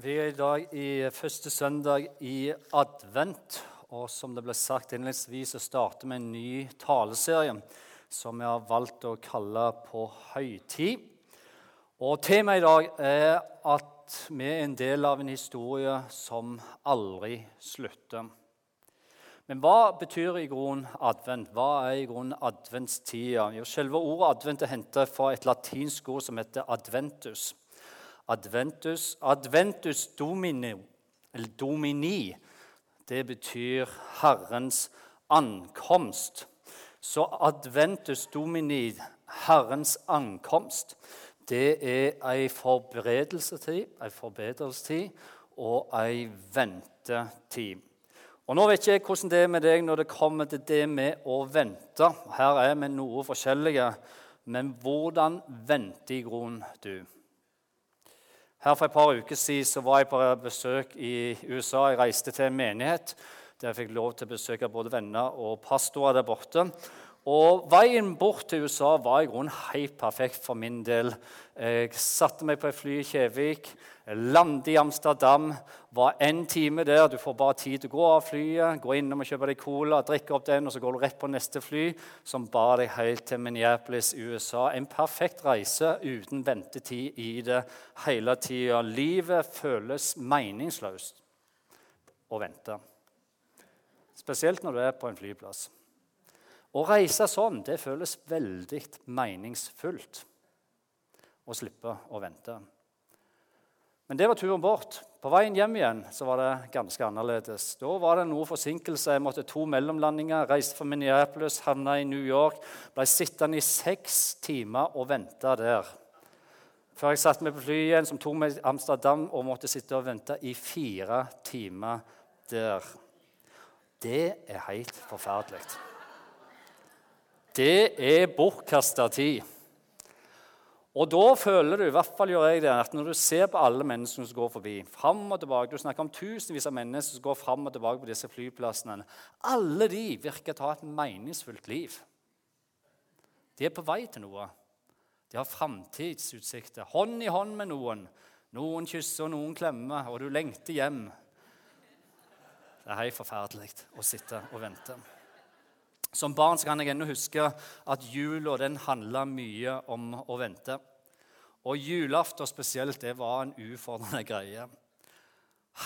Vi er i dag i første søndag i advent. Og som det ble sagt innledningsvis, så starter vi en ny taleserie som vi har valgt å kalle På høytid. Og Temaet i dag er at vi er en del av en historie som aldri slutter. Men hva betyr i grunnen advent? Hva er i grunnen adventstida? Selve ordet advent er hentet fra et latinsk ord som heter adventus. Adventus, adventus domini, eller domini, det betyr Herrens ankomst. Så adventus domini, Herrens ankomst, det er ei forberedelsestid, ei forbedrelsestid og ei ventetid. Og Nå vet ikke jeg hvordan det er med deg når det kommer til det med å vente. Her er vi noe forskjellige. Men hvordan venter i grunnen du? Her For et par uker siden var jeg på besøk i USA. Jeg reiste til en menighet der jeg fikk lov til å besøke både venner og pastorer der borte. Og Veien bort til USA var i grunnen helt perfekt for min del. Jeg satte meg på et fly i Kjevik, landet i Amsterdam. Var en time der. Du får bare tid til å gå av flyet, gå innom og kjøpe deg cola, drikke opp den, og så går du rett på neste fly, som bar deg helt til Minneapolis, USA. En perfekt reise uten ventetid i det hele tida. Livet føles meningsløst å vente. Spesielt når du er på en flyplass. Å reise sånn det føles veldig meningsfullt å slippe å vente. Men det var turen bort. På veien hjem igjen så var det ganske annerledes. Da var det noe forsinkelse. Jeg måtte to mellomlandinger, reiste fra Minneapolis, havna i New York. Ble sittende i seks timer og vente der. Før jeg satte meg på flyet igjen, som tok meg til Amsterdam, og måtte sitte og vente i fire timer der. Det er helt forferdelig. Det er bortkasta tid. Og da føler du, i hvert fall gjør jeg det, at når du ser på alle menneskene som går forbi fram og tilbake, Du snakker om tusenvis av mennesker som går fram og tilbake på disse flyplassene. Alle de virker å ha et meningsfullt liv. De er på vei til noe. De har framtidsutsikter. Hånd i hånd med noen. Noen kysser, og noen klemmer, og du lengter hjem. Det er helt forferdelig å sitte og vente. Som barn kan jeg ennå huske at jula den handla mye om å vente. Og julaften spesielt, det var en ufordrende greie.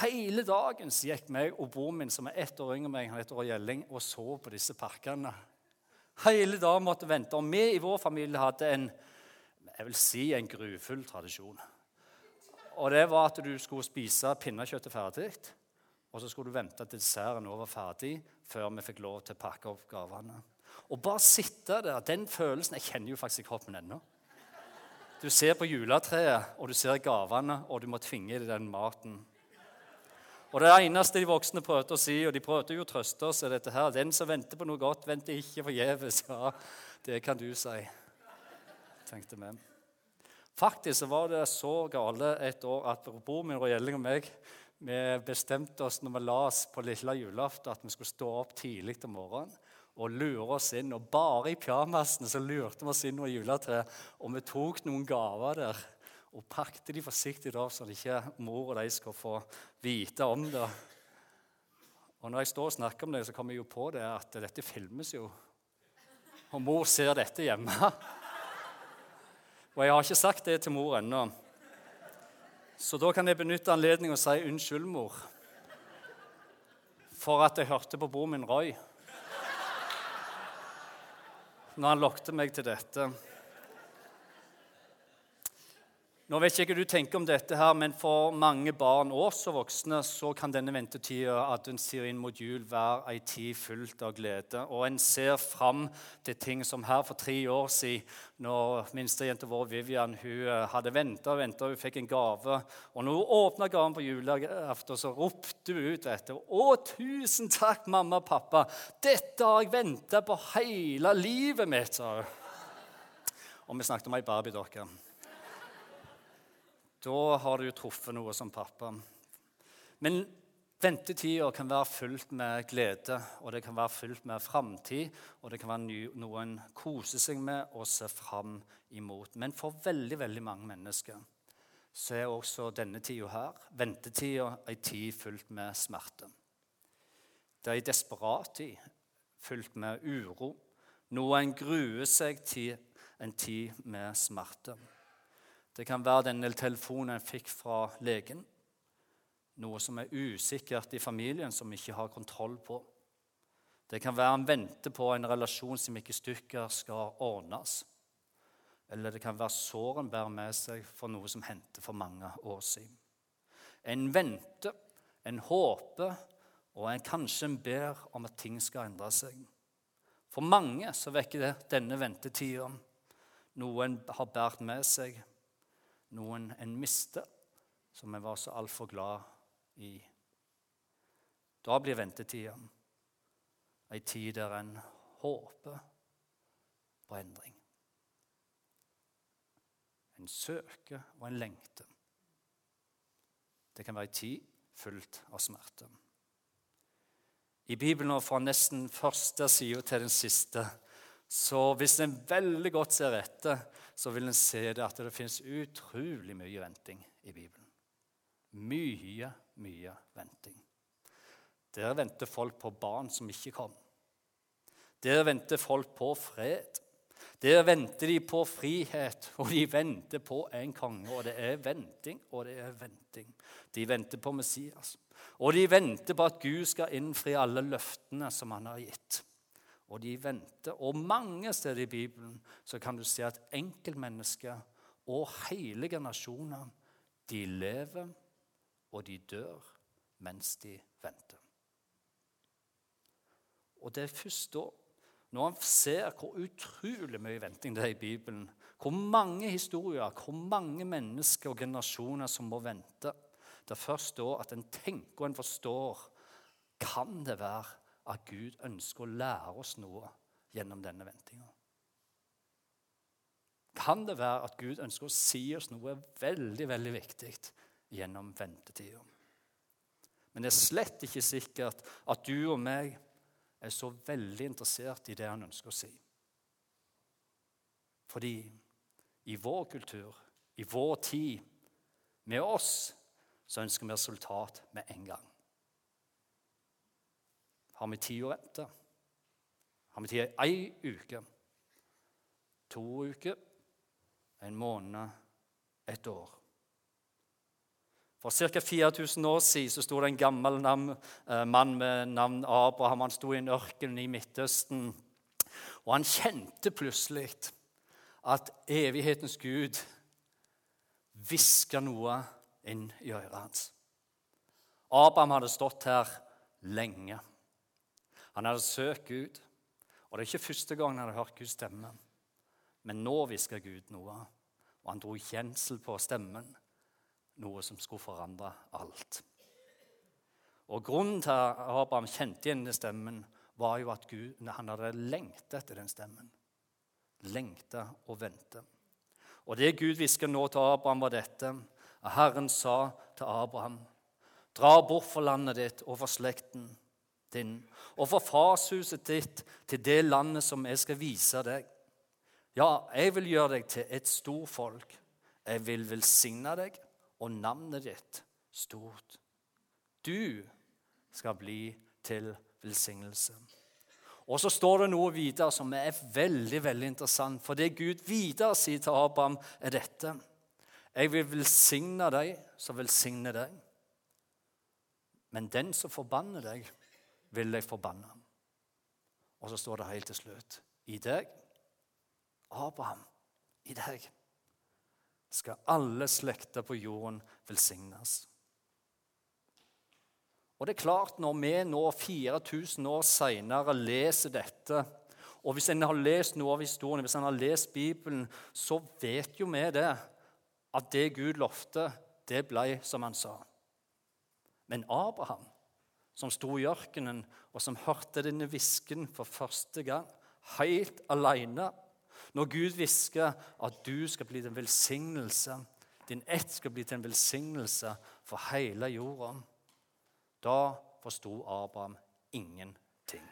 Hele dagen gikk meg og broren min, som er ett år yngre enn meg, han heter Gjelling, og så på disse parkene. Hele dagen måtte vente. Og vi i vår familie hadde en jeg vil si en grufull tradisjon. Og det var at du skulle spise pinnekjøttet ferdig. Og så skulle du vente til desserten var ferdig før vi fikk lov til å pakke opp gavene. Og bare sitte der, den følelsen Jeg kjenner jo faktisk i kroppen ennå. Du ser på juletreet, og du ser gavene, og du må tvinge i den maten. Og Det eneste de voksne prøvde å si, og de prøvde jo å trøste oss, er dette her. Den som venter på noe godt, venter ikke forgjeves. Ja, det kan du si, tenkte vi. Faktisk så var det så gale et år at broren min og Gjelling og meg vi bestemte oss når vi la oss på lille julaften, at vi skulle stå opp tidlig om morgenen og lure oss inn. Og bare i pyjamasene så lurte vi oss inn under juletreet, og vi tok noen gaver der og pakte de forsiktig opp, så ikke mor og de skal få vite om det. Og Når jeg står og snakker om det, så kommer jeg jo på det at dette filmes jo. Og mor ser dette hjemme. Og jeg har ikke sagt det til mor ennå. Så da kan jeg benytte anledningen å si unnskyld, mor, for at jeg hørte på broren min Roy når han lokte meg til dette. Nå vet jeg ikke hva du tenker om dette, her, men for mange barn og også voksne så kan denne ventetida adventstida inn mot jul være ei tid fullt av glede. Og en ser fram til ting som her for tre år siden, når minstejenta vår Vivian hun eh, hadde venta og venta, hun fikk en gave. Og når hun åpna gaven på julaften, så ropte hun ut dette. 'Å, tusen takk, mamma og pappa. Dette har jeg venta på hele livet mitt', sa hun. Og vi snakket om ei Barbie-dokke. Da har du truffet noe som pappa. Men ventetida kan være fullt med glede, og det kan være fullt med framtid, og det kan være noe en koser seg med og ser fram imot. Men for veldig, veldig mange mennesker så er også denne tida her, ventetida, ei tid fullt med smerte. Det er ei desperat tid, fullt med uro, noe en gruer seg til en tid med smerte. Det kan være den telefonen en fikk fra legen, noe som er usikkert i familien, som vi ikke har kontroll på. Det kan være en vente på en relasjon som ikke stykker skal ordnes. Eller det kan være sår en bærer med seg for noe som hendte for mange år siden. En venter, en håper, og en kanskje en ber om at ting skal endre seg. For mange så vekker det denne ventetida noe en har båret med seg, noen en mister, som en var så altfor glad i. Da blir ventetida ei tid der en håper på endring. En søker og en lengter. Det kan være en tid fullt av smerte. I Bibelen, og fra nesten første side til den siste, så hvis en veldig godt ser etter, så vil en se det at det finnes utrolig mye venting i Bibelen. Mye, mye venting. Der venter folk på barn som ikke kom. Der venter folk på fred. Der venter de på frihet, og de venter på en konge. Og det er venting, og det er venting. De venter på Messias. Og de venter på at Gud skal innfri alle løftene som han har gitt. Og de venter. Og mange steder i Bibelen så kan du se at enkeltmennesker og hele generasjoner de lever, og de dør mens de venter. Og det er først da når han ser hvor utrolig mye venting det er i Bibelen, hvor mange historier, hvor mange mennesker og generasjoner som må vente, det er først da at en tenker og en forstår kan det være at Gud ønsker å lære oss noe gjennom denne ventinga. Kan det være at Gud ønsker å si oss noe veldig veldig viktig gjennom ventetida? Men det er slett ikke sikkert at du og meg er så veldig interessert i det han ønsker å si. Fordi i vår kultur, i vår tid, med oss, så ønsker vi resultat med en gang. Har vi tid å vente? Har vi tid ei uke? To uker? En måned? Et år? For ca. 4000 år siden så sto det en gammel eh, mann med navn Abraham. Han sto i en ørken i Midtøsten. Og han kjente plutselig at evighetens Gud hviska noe inn i øret hans. Abraham hadde stått her lenge. Han hadde søkt Gud. Og det er ikke første gang han hadde hørt Guds stemme. Men nå hviska Gud noe, og han dro kjensel på stemmen noe som skulle forandre alt. Og Grunnen til at Abraham kjente igjen den stemmen, var jo at Gud, han hadde lengtet etter den stemmen. Lengta og vente. Og det Gud hvisket nå til Abraham, var dette. Herren sa til Abraham.: Dra bort for landet ditt og for slekten din, og fra farshuset ditt til det landet som jeg skal vise deg. Ja, jeg vil gjøre deg til et stort folk. Jeg vil velsigne deg og navnet ditt stort. Du skal bli til velsignelse. Og så står det noe videre som er veldig veldig interessant. For det Gud videre sier til Abraham, er dette. Jeg vil velsigne deg som velsigner deg. Men den som forbanner deg, vil jeg forbanne. Og så står det helt til slutt I deg, Abraham, i deg skal alle slekter på jorden velsignes. Og det er klart, Når vi nå 4000 år seinere leser dette og Hvis en har lest noe av historien, hvis en har lest Bibelen, så vet jo vi det, at det Gud lovte, det ble som han sa. Men Abraham, som sto i ørkenen, og som hørte denne hvisken for første gang, helt alene når Gud hvisker at du skal bli til en velsignelse, din ett skal bli til en velsignelse for hele jorda, da forsto Abraham ingenting.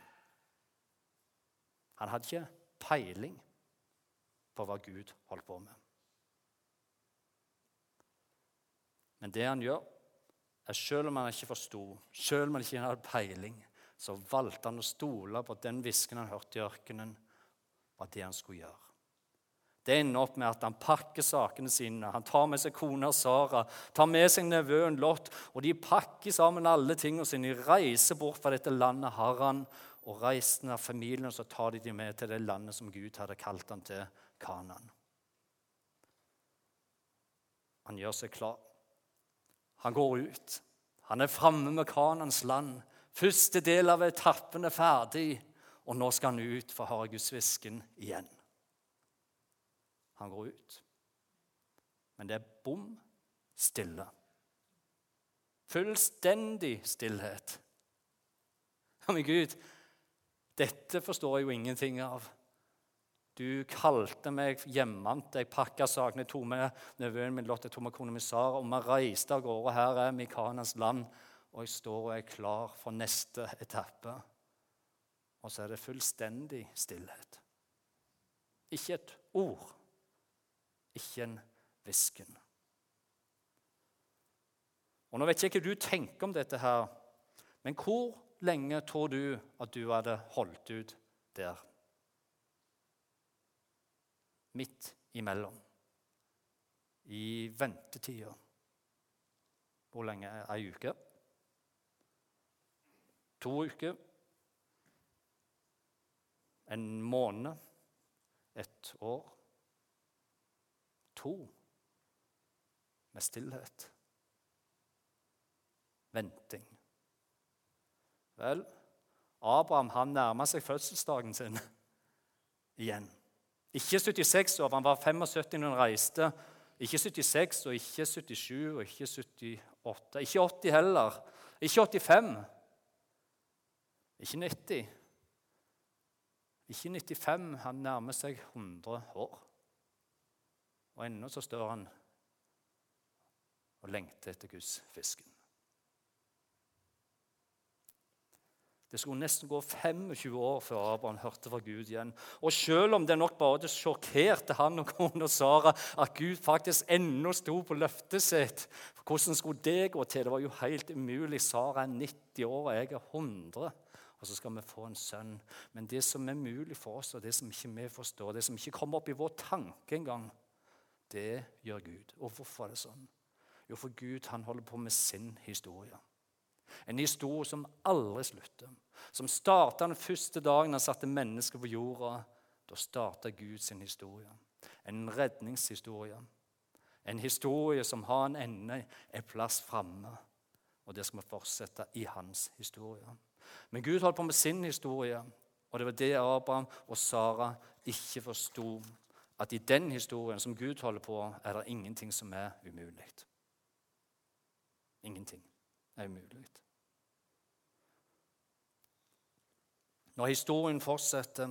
Han hadde ikke peiling på hva Gud holdt på med. Men det han gjør, er selv om han ikke forsto, selv om han ikke hadde peiling, så valgte han å stole på at den hvisken han hørte i ørkenen, var det han skulle gjøre. Det ender opp med at han pakker sakene sine. Han tar med seg kona Sara, tar med seg nevøen Lot, og de pakker sammen alle tingene sine. De reiser bort fra dette landet Haran, og resten av familien, så tar de dem med til det landet som Gud hadde kalt ham til, Kanan. Han gjør seg klar. Han går ut. Han er framme med Kanans land. Første del av etappen er ferdig, og nå skal han ut for å høre igjen. Han går ut. Men det er bom stille. Fullstendig stillhet. Men Gud, dette forstår jeg jo ingenting av. Du kalte meg hjemmant, Jeg pakka sakene, jeg tok med nevøen min Lotte, jeg tok med kona mi Sara, og vi reiste av gårde. Her er vi i Kanas land, og jeg står og er klar for neste etappe. Og så er det fullstendig stillhet. Ikke et ord. Ikke en hvisken. Og Nå vet jeg ikke hva du tenker om dette, her, men hvor lenge tror du at du hadde holdt ut der? Midt imellom. I ventetida. Hvor lenge? Ei uke? To uker? En måned? Et år? To? Med stillhet? Venting? Vel, Abraham han nærma seg fødselsdagen sin igjen. Ikke 76 år, han var 75 når han reiste. Ikke 76 og ikke 77 og ikke 78. Ikke 80 heller. Ikke 85. Ikke 90. Ikke 95. Han nærmer seg 100 år. Og ennå så står han og lengter etter Guds fisken. Det skulle nesten gå 25 år før Abraham hørte fra Gud igjen. Og selv om det nok bare sjokkerte han og kona Sara at Gud faktisk ennå sto på løftet sitt Hvordan skulle det gå til? Det var jo helt umulig. Sara er 90 år, og jeg er 100. Og så skal vi få en sønn. Men det som er mulig for oss, og det som ikke vi forstår, det som ikke kommer opp i vår tanke engang, det gjør Gud. Og hvorfor er det sånn? Jo, for Gud han holder på med sin historie. En historie som aldri slutter. Som starta den første dagen han satte mennesker på jorda. Da starta Gud sin historie. En redningshistorie. En historie som har en ende, en plass framme. Og det skal vi fortsette i hans historie. Men Gud holdt på med sin historie, og det var det Abraham og Sara ikke forsto. At i den historien som Gud holder på, er det ingenting som er umulig. Ingenting er umulig. Når historien fortsetter,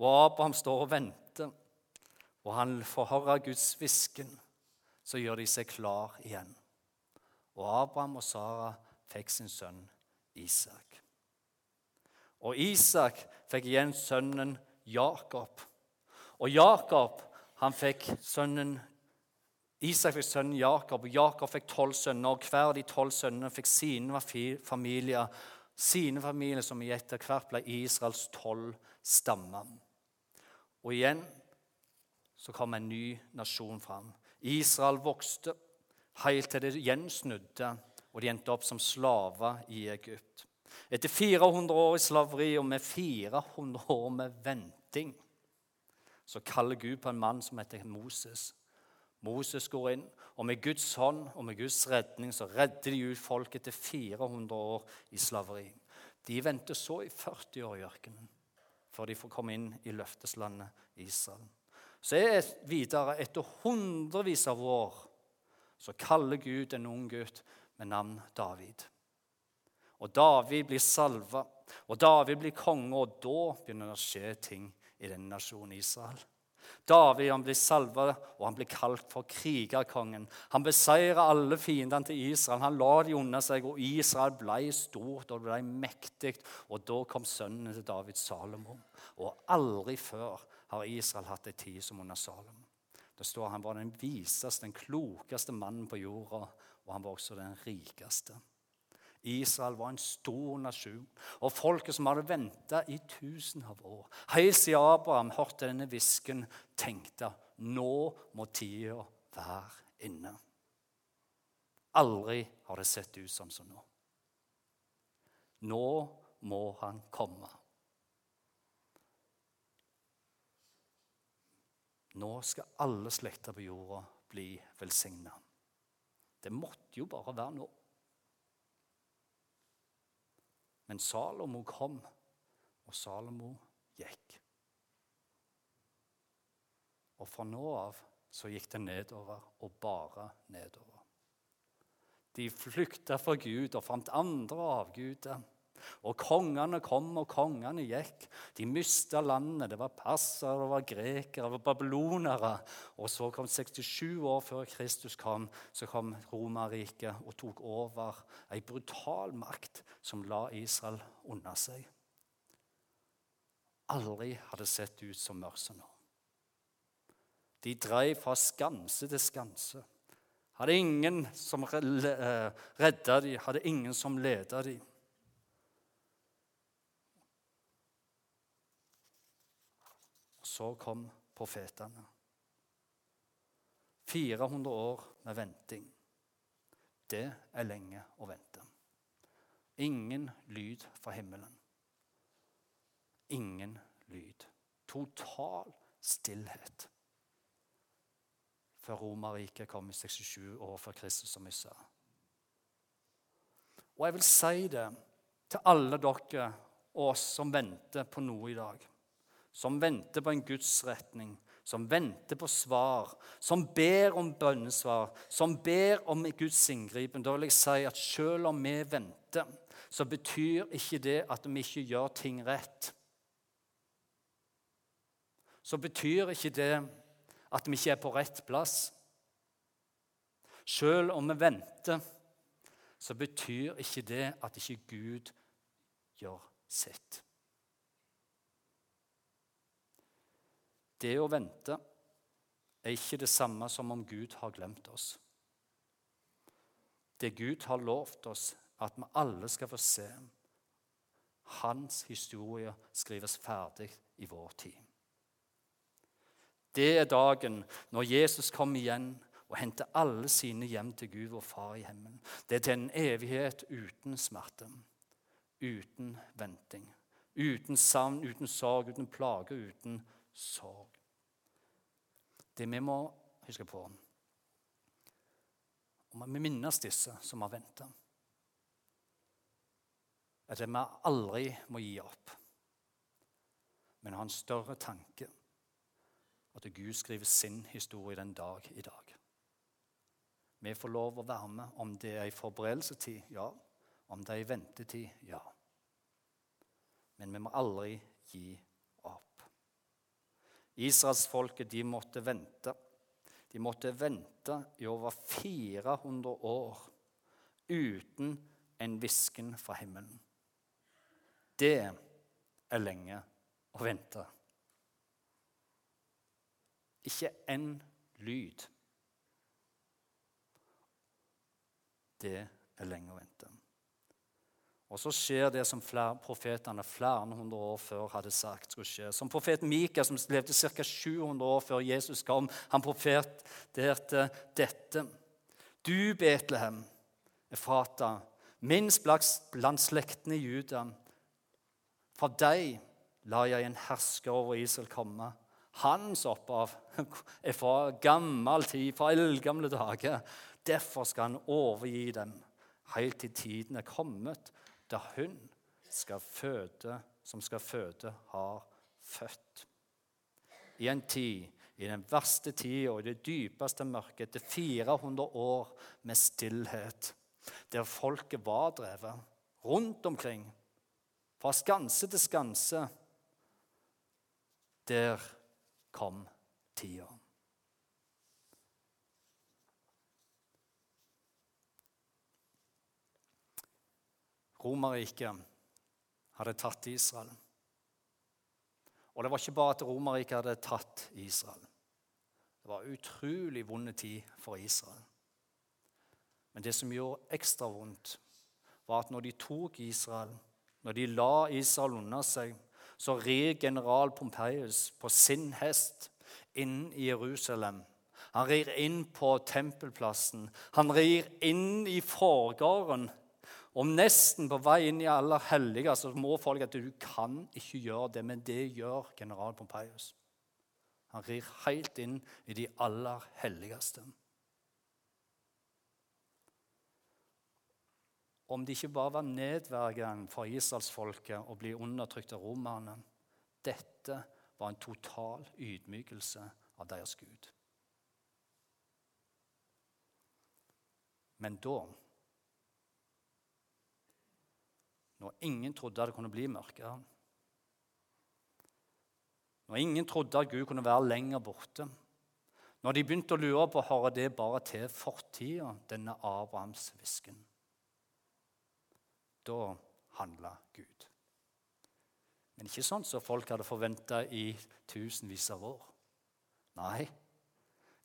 og Abraham står og venter, og han får høre Guds hvisken, så gjør de seg klar igjen. Og Abraham og Sara fikk sin sønn Isak. Og Isak fikk igjen sønnen Jakob. Og Jakob han fikk sønnen Isak fikk sønnen Jakob, og Jakob fikk tolv sønner. og Hver av de tolv sønnene fikk sine familier sine familier, som i etter hvert ble Israels tolv stammer. Og igjen så kom en ny nasjon fram. Israel vokste helt til det gjensnudde, og de endte opp som slaver i Egypt. Etter 400 år i slaveri og med 400 år med venting så kaller Gud på en mann som heter Moses. Moses går inn, og med Guds hånd og med Guds redning så redder de ut folket til 400 år i slaveri. De venter så i 40 år i ørkenen før de får komme inn i løfteslandet Israel. Så er videre, etter hundrevis av år, så kaller Gud en ung gutt med navn David. Og David blir salva, og David blir konge, og da begynner det å skje ting i denne nasjonen Israel. David han blir salvet, og han blir kalt for krigerkongen. Han beseiret alle fiendene til Israel. Han la de under seg, og Israel ble stort og ble mektig. Og da kom sønnen til David, Salomo. Og aldri før har Israel hatt ei tid som under Salomo. Det står Han var den viseste, den klokeste mannen på jorda, og han var også den rikeste. Israel var en stor nasjon, og folket som hadde venta i tusen av år, helt siden Abraham hørte denne hvisken, tenkte nå må tida være inne. Aldri har det sett ut som som nå. Nå må han komme. Nå skal alle slekter på jorda bli velsigna. Det måtte jo bare være nå. Men Salomo kom, og Salomo gikk. Og fra nå av så gikk det nedover, og bare nedover. De flykta fra Gud og fant andre avguder. Og kongene kom, og kongene gikk. De mista landet. Det var persere, det var grekere, det var babylonere. Og så kom 67 år før Kristus kom, så kom Romerriket og tok over ei brutal makt som la Israel under seg. Aldri hadde sett ut som mørse nå. De drev fra skanse til skanse. Hadde ingen som eh, redda dem, hadde ingen som leda dem. Så kom profetene. 400 år med venting. Det er lenge å vente. Ingen lyd fra himmelen. Ingen lyd. Total stillhet. Før Romerriket kom i 67 år før Kristus, som vi sa. Og jeg vil si det til alle dere og oss som venter på noe i dag som venter på en gudsretning, som venter på svar, som ber om bønnesvar, som ber om Guds inngripen, da vil jeg si at selv om vi venter, så betyr ikke det at vi ikke gjør ting rett. Så betyr ikke det at vi ikke er på rett plass. Selv om vi venter, så betyr ikke det at ikke Gud gjør sitt. Det å vente er ikke det samme som om Gud har glemt oss. Det Gud har lovt oss, at vi alle skal få se. Hans historie skrives ferdig i vår tid. Det er dagen når Jesus kommer igjen og henter alle sine hjem til Gud, vår Far i himmelen. Det er til en evighet uten smerte, uten venting, uten savn, uten sorg, uten plage, uten sorg. Det vi må huske på og Vi minnes disse som har venta. At vi aldri må gi opp, men ha en større tanke. At Gud skriver sin historie den dag i dag. Vi får lov å være med om det er i forberedelsetid, ja. Om det er i ventetid, ja. Men vi må aldri gi Israelsfolket de måtte vente. De måtte vente i over 400 år uten en hvisken fra himmelen. Det er lenge å vente. Ikke en lyd. Det er lenge å vente. Og så skjer det som flere, profetene flere hundre år før hadde sagt skulle skje. Som profeten Mika, som levde ca. 700 år før Jesus kom, han profeterte dette. Du, Betlehem, Efrata, minst blant slektene i Juda. Fra deg lar jeg en hersker over Israel komme. Hans opphav er fra gammel tid, fra eldgamle dager. Derfor skal han overgi dem helt til tiden er kommet da hun skal føde, som skal føde, har født. I en tid, i den verste tida og i det dypeste mørket, etter 400 år med stillhet, der folket var drevet rundt omkring, fra skanse til skanse, der kom tida. Romerriket hadde tatt Israel. Og det var ikke bare at Romerriket hadde tatt Israel. Det var utrolig vonde tid for Israel. Men det som gjorde ekstra vondt, var at når de tok Israel, når de la Israel under seg, så rir general Pompeius på sin hest inn i Jerusalem. Han rir inn på tempelplassen. Han rir inn i forgården. Om nesten på vei inn i aller hellige så må folk at du kan ikke gjøre det, men det gjør general Pompeius. Han rir helt inn i de aller helligste. Om det ikke bare var nedverdigende for israelsfolket å bli undertrykt av romerne Dette var en total ydmykelse av deres Gud. Men da Når ingen trodde det kunne bli mørkere når ingen trodde at Gud kunne være lenger borte. Når de begynte å lure på hører det bare til fortida, denne Abrahams hvisken. Da handla Gud. Men ikke sånn som folk hadde forventa i tusenvis av år. Nei.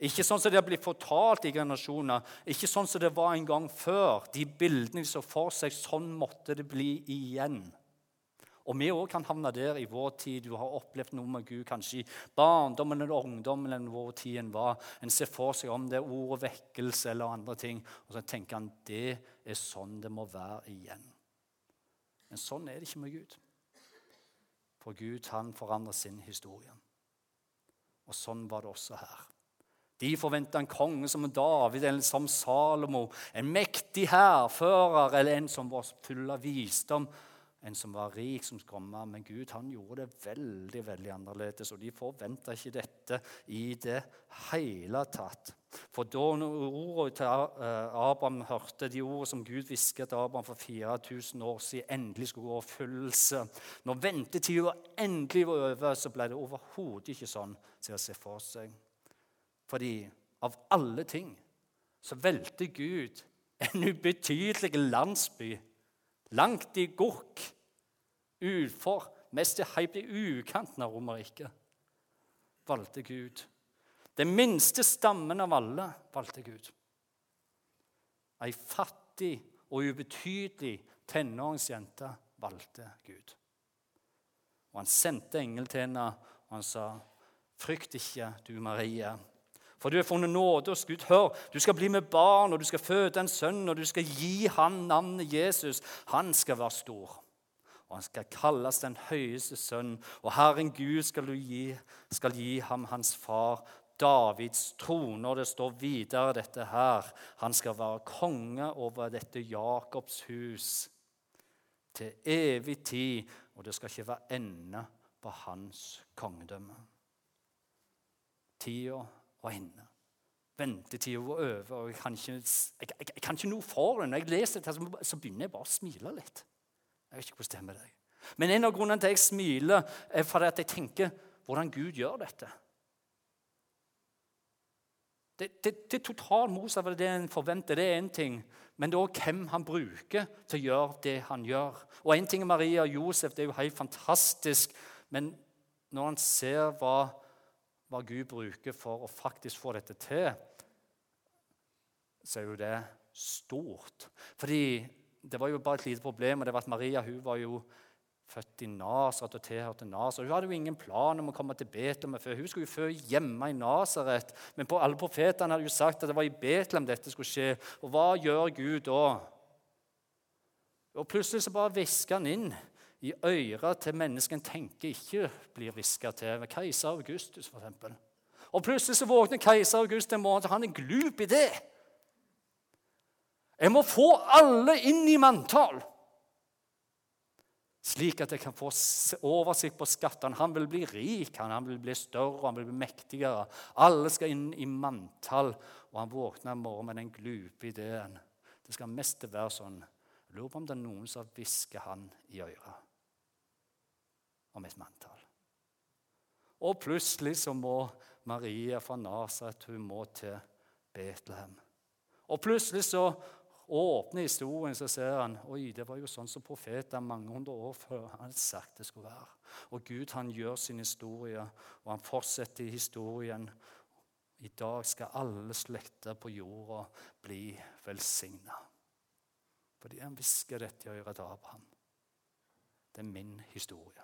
Ikke sånn som det har blitt fortalt i generasjoner. Ikke sånn som det var en gang før. De bildene de så for seg, sånn måtte det bli igjen. Og vi òg kan havne der i vår tid. Du har opplevd noe med Gud kanskje i barndommen eller ungdommen eller hvor tiden var. En ser for seg om det er ordet vekkelse eller andre ting. Og så tenker han det er sånn det må være igjen. Men sånn er det ikke med Gud. For Gud han forandrer sin historie. Og sånn var det også her. De forventa en konge som David eller som Salomo, en mektig hærfører eller en som var full av visdom en som var rik, som skromma. Men Gud han gjorde det veldig veldig annerledes, og de forventa ikke dette i det hele tatt. For da ordene til eh, Abraham hørte de ordene som Gud hvisket til Abraham for 4000 år siden, endelig skulle gå oppfyllelse Når ventetida endelig var over, så ble det overhodet ikke sånn til å se for seg. Fordi av alle ting så velter Gud en ubetydelig landsby langt i Gurk utfor, mest helt i ukanten av Romerriket, valgte Gud. Den minste stammen av alle valgte Gud. Ei fattig og ubetydelig tenåringsjente valgte Gud. Og han sendte engel til henne, og han sa, 'Frykt ikke, du Marie.' For du har funnet nåde hos Gud. Hør, du skal bli med barn, og du skal føde en sønn, og du skal gi han navnet Jesus. Han skal være stor og han skal kalles den høyeste sønn. Og Herren Gud skal gi, skal gi ham hans far Davids trone. Og det står videre dette her. Han skal være konge over dette Jakobs hus til evig tid, og det skal ikke være ende på hans kongedømme. Tida var inne. Ventetida var over. og Jeg kan ikke, jeg, jeg, jeg kan ikke noe for det. Når jeg leser det, så begynner jeg bare å smile litt. Jeg vet ikke hvordan det er med deg. Men en av grunnene til at jeg smiler, er fordi at jeg tenker hvordan Gud gjør dette. Det, det, det er total motsatt av det en forventer. Det er én ting. Men det er òg hvem han bruker til å gjøre det han gjør. Og én ting er Maria og Josef, det er jo helt fantastisk. Men når han ser hva, hva Gud bruker for å faktisk få dette til, så er jo det stort. Fordi det var jo bare et lite problem, og det var at Maria hun var jo født i Nasaret og tilhørte Nasaret. Hun hadde jo ingen plan om å komme til Betlehem før. Hun skulle jo føde hjemme i Nasaret. Men på alle profetene hadde jo sagt at det var i Betlehem dette skulle skje. Og hva gjør Gud da? Og Plutselig så bare hvisker han inn i øret til mennesken en tenker ikke blir hviska til. Med keiser Augustus, f.eks. Og plutselig så våkner keiser August en morgen, så han er en glup idé. Jeg må få alle inn i manntall, slik at jeg kan få oversikt på skattene. Han vil bli rik, han vil bli større, han vil bli mektigere. Alle skal inn i manntall. Og han våkner en morgen med den glupe ideen. Det skal mest være sånn. Jeg lurer på om det er noen som hvisker han i øret om et manntall. Og plutselig så må Maria fra Nasaret hun må til Betlehem. Og plutselig så åpner historien, så ser han oi, det var jo sånn som profeter mange hundre år før hadde sagt det skulle være. Og Gud han gjør sin historie, og han fortsetter historien I dag skal alle slekter på jorda bli velsigna. Fordi han hvisker dette i øret til Abraham. Det er min historie.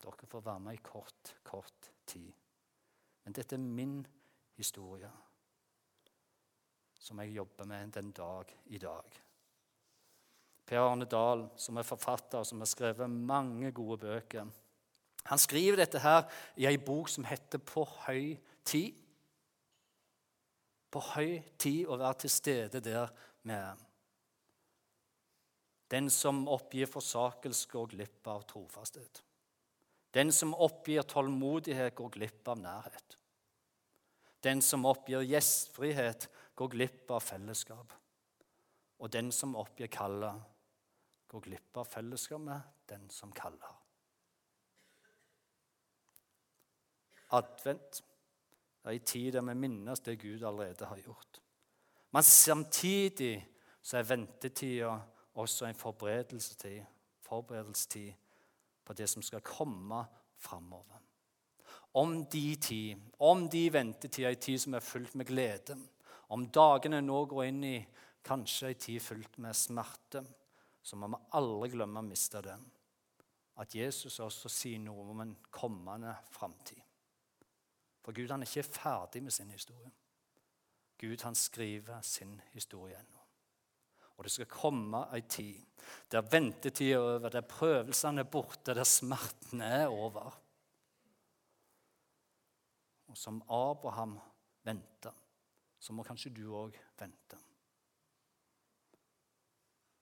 Dere får være med i kort, kort tid. Men dette er min historie, som jeg jobber med den dag i dag. Per Arne Dahl, som er forfatter, som har skrevet mange gode bøker, han skriver dette her i ei bok som heter 'På høy tid'. På høy tid å være til stede der er. Den som oppgir forsakelse, går glipp av trofasthet. Den som oppgir tålmodighet, går glipp av nærhet. Den som oppgir gjestfrihet, går glipp av fellesskap. Og den som oppgir kallet, går glipp av fellesskap med den som kaller. Advent er en tid der vi minnes det Gud allerede har gjort. Men samtidig så er ventetida også en forberedelsestid, forberedelsestid på det som skal komme framover. Om de tid, om de ventetider, ei tid som er fullt med glede, om dagene nå går inn i kanskje en tid fullt med smerte, så må vi aldri glemme å miste den. At Jesus også sier noe om en kommende framtid. For Gud han er ikke ferdig med sin historie. Gud han skriver sin historie ennå. Og det skal komme ei tid der ventetida er over, der prøvelsene er borte, der smertene er over. Og som Abraham venta, så må kanskje du òg vente.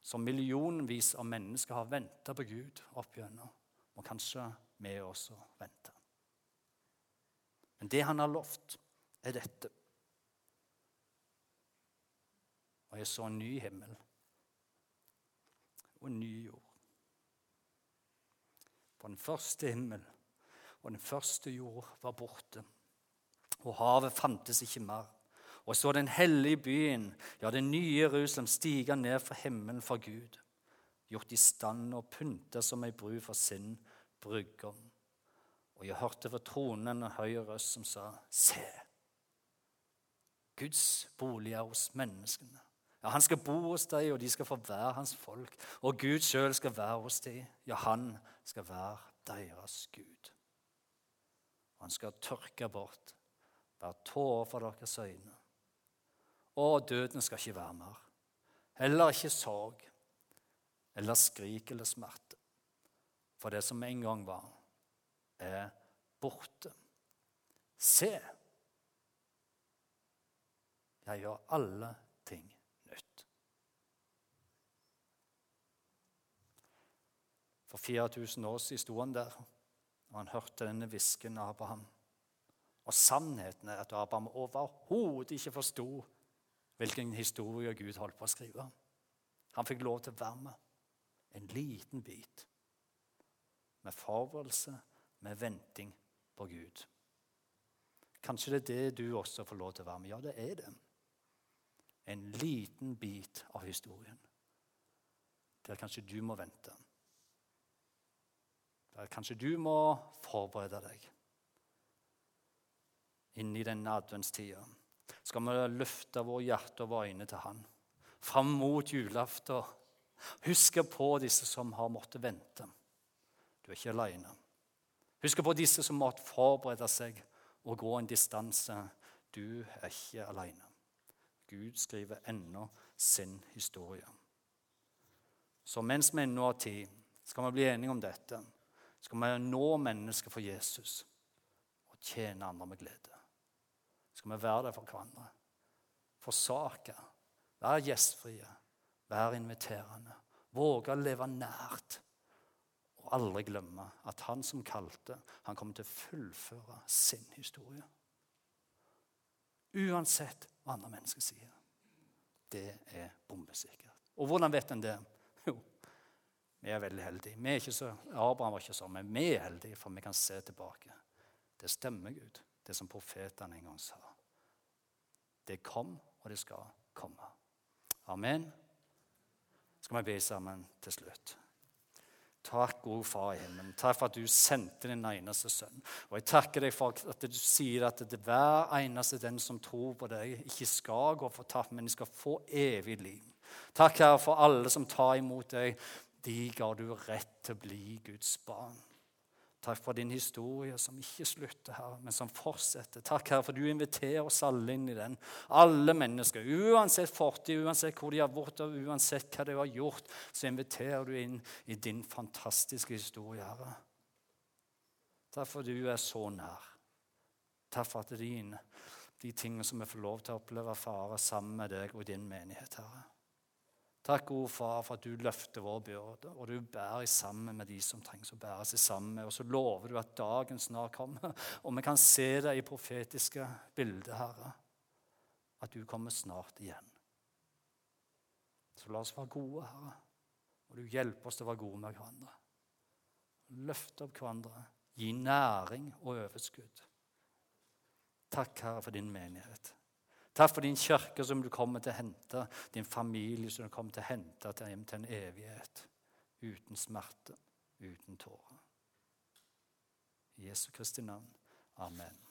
Som millionvis av mennesker har venta på Gud opp gjennom, må kanskje vi også vente. Men det han har lovt, er dette. Og jeg så en ny himmel og ny jord. For den første himmel og den første jord var borte, og havet fantes ikke mer. Og så den hellige byen, ja, det nye Jerusalem, stige ned fra himmelen for Gud, gjort i stand og pynta som ei brud for sin brudgom. Og jeg hørte fra tronen en høy røst som sa, Se, Guds bolig er hos menneskene. Ja, Han skal bo hos deg, og de skal få være hans folk. Og Gud sjøl skal være hos dem. Ja, han skal være deres Gud. Og han skal tørke bort hver tåre fra deres øyne. Og døden skal ikke være mer. Heller ikke sorg eller skrik eller smerte. For det som en gang var, er borte. Se, jeg gjør alle ting For 4000 år siden sto han der, og han hørte denne hvisken av Abraham. Og sannheten er at Abraham overhodet ikke forsto hvilken historie Gud holdt på å skrive. Han fikk lov til å være med en liten bit med forberedelse, med venting på Gud. Kanskje det er det du også får lov til å være med. Ja, det er det. En liten bit av historien der kanskje du må vente. Der kanskje du må forberede deg. Inn i denne adventstida skal vi løfte våre hjerter og våre øyne til Han. Fram mot julaften. Husk på disse som har måttet vente. Du er ikke alene. Husk på disse som måtte forberede seg og gå en distanse. Du er ikke alene. Gud skriver ennå sin historie. Så mens vi ennå har tid, skal vi bli enige om dette. Skal vi nå mennesker for Jesus og tjene andre med glede. Skal vi være der for hverandre. Forsake. Være gjestfrie. Være inviterende. Våge å leve nært og aldri glemme at han som kalte, han kommer til å fullføre sin historie. Uansett hva andre mennesker sier. Det er bombesikkert. Og hvordan vet en det? Vi er veldig heldige. Vi er ikke så, Abraham var ikke sånn, men vi er heldige, for vi kan se tilbake. Det stemmer, Gud, det som profetene en gang sa. Det kom, og det skal komme. Amen. Skal vi be sammen til slutt? Takk, gode Far i himmelen. Takk for at du sendte din eneste sønn. Og jeg takker deg for at du sier at det hver eneste den som tror på deg, ikke skal gå fortapt, men de skal få evig liv. Takk, Herre, for alle som tar imot deg. Ga du rett til å bli Guds barn. Takk for din historie som ikke slutter, her, men som fortsetter. Takk, Herre, for du inviterer oss alle inn i den. Alle mennesker, uansett fortid, uansett hvor de har vært, og uansett hva de har gjort, så inviterer du inn i din fantastiske historie, Herre. Takk for du er så nær. Takk for at din, de tingene som vi får lov til å oppleve, fare sammen med deg og din menighet, Herre. Takk, gode far, for at du løfter vår byrde, og du bærer sammen med de som trengs å bære seg sammen med. Og så lover du at dagen snart kommer, og vi kan se det i profetiske bilder, Herre, at du kommer snart igjen. Så la oss være gode, Herre, og du hjelper oss til å være gode med hverandre. Løfte opp hverandre, gi næring og overskudd. Takk, Herre, for din menighet. Takk for din kirke som du kommer til å hente, din familie som du kommer til å hente til hjem til en evighet. Uten smerte, uten tårer. I Jesu Kristi navn. Amen.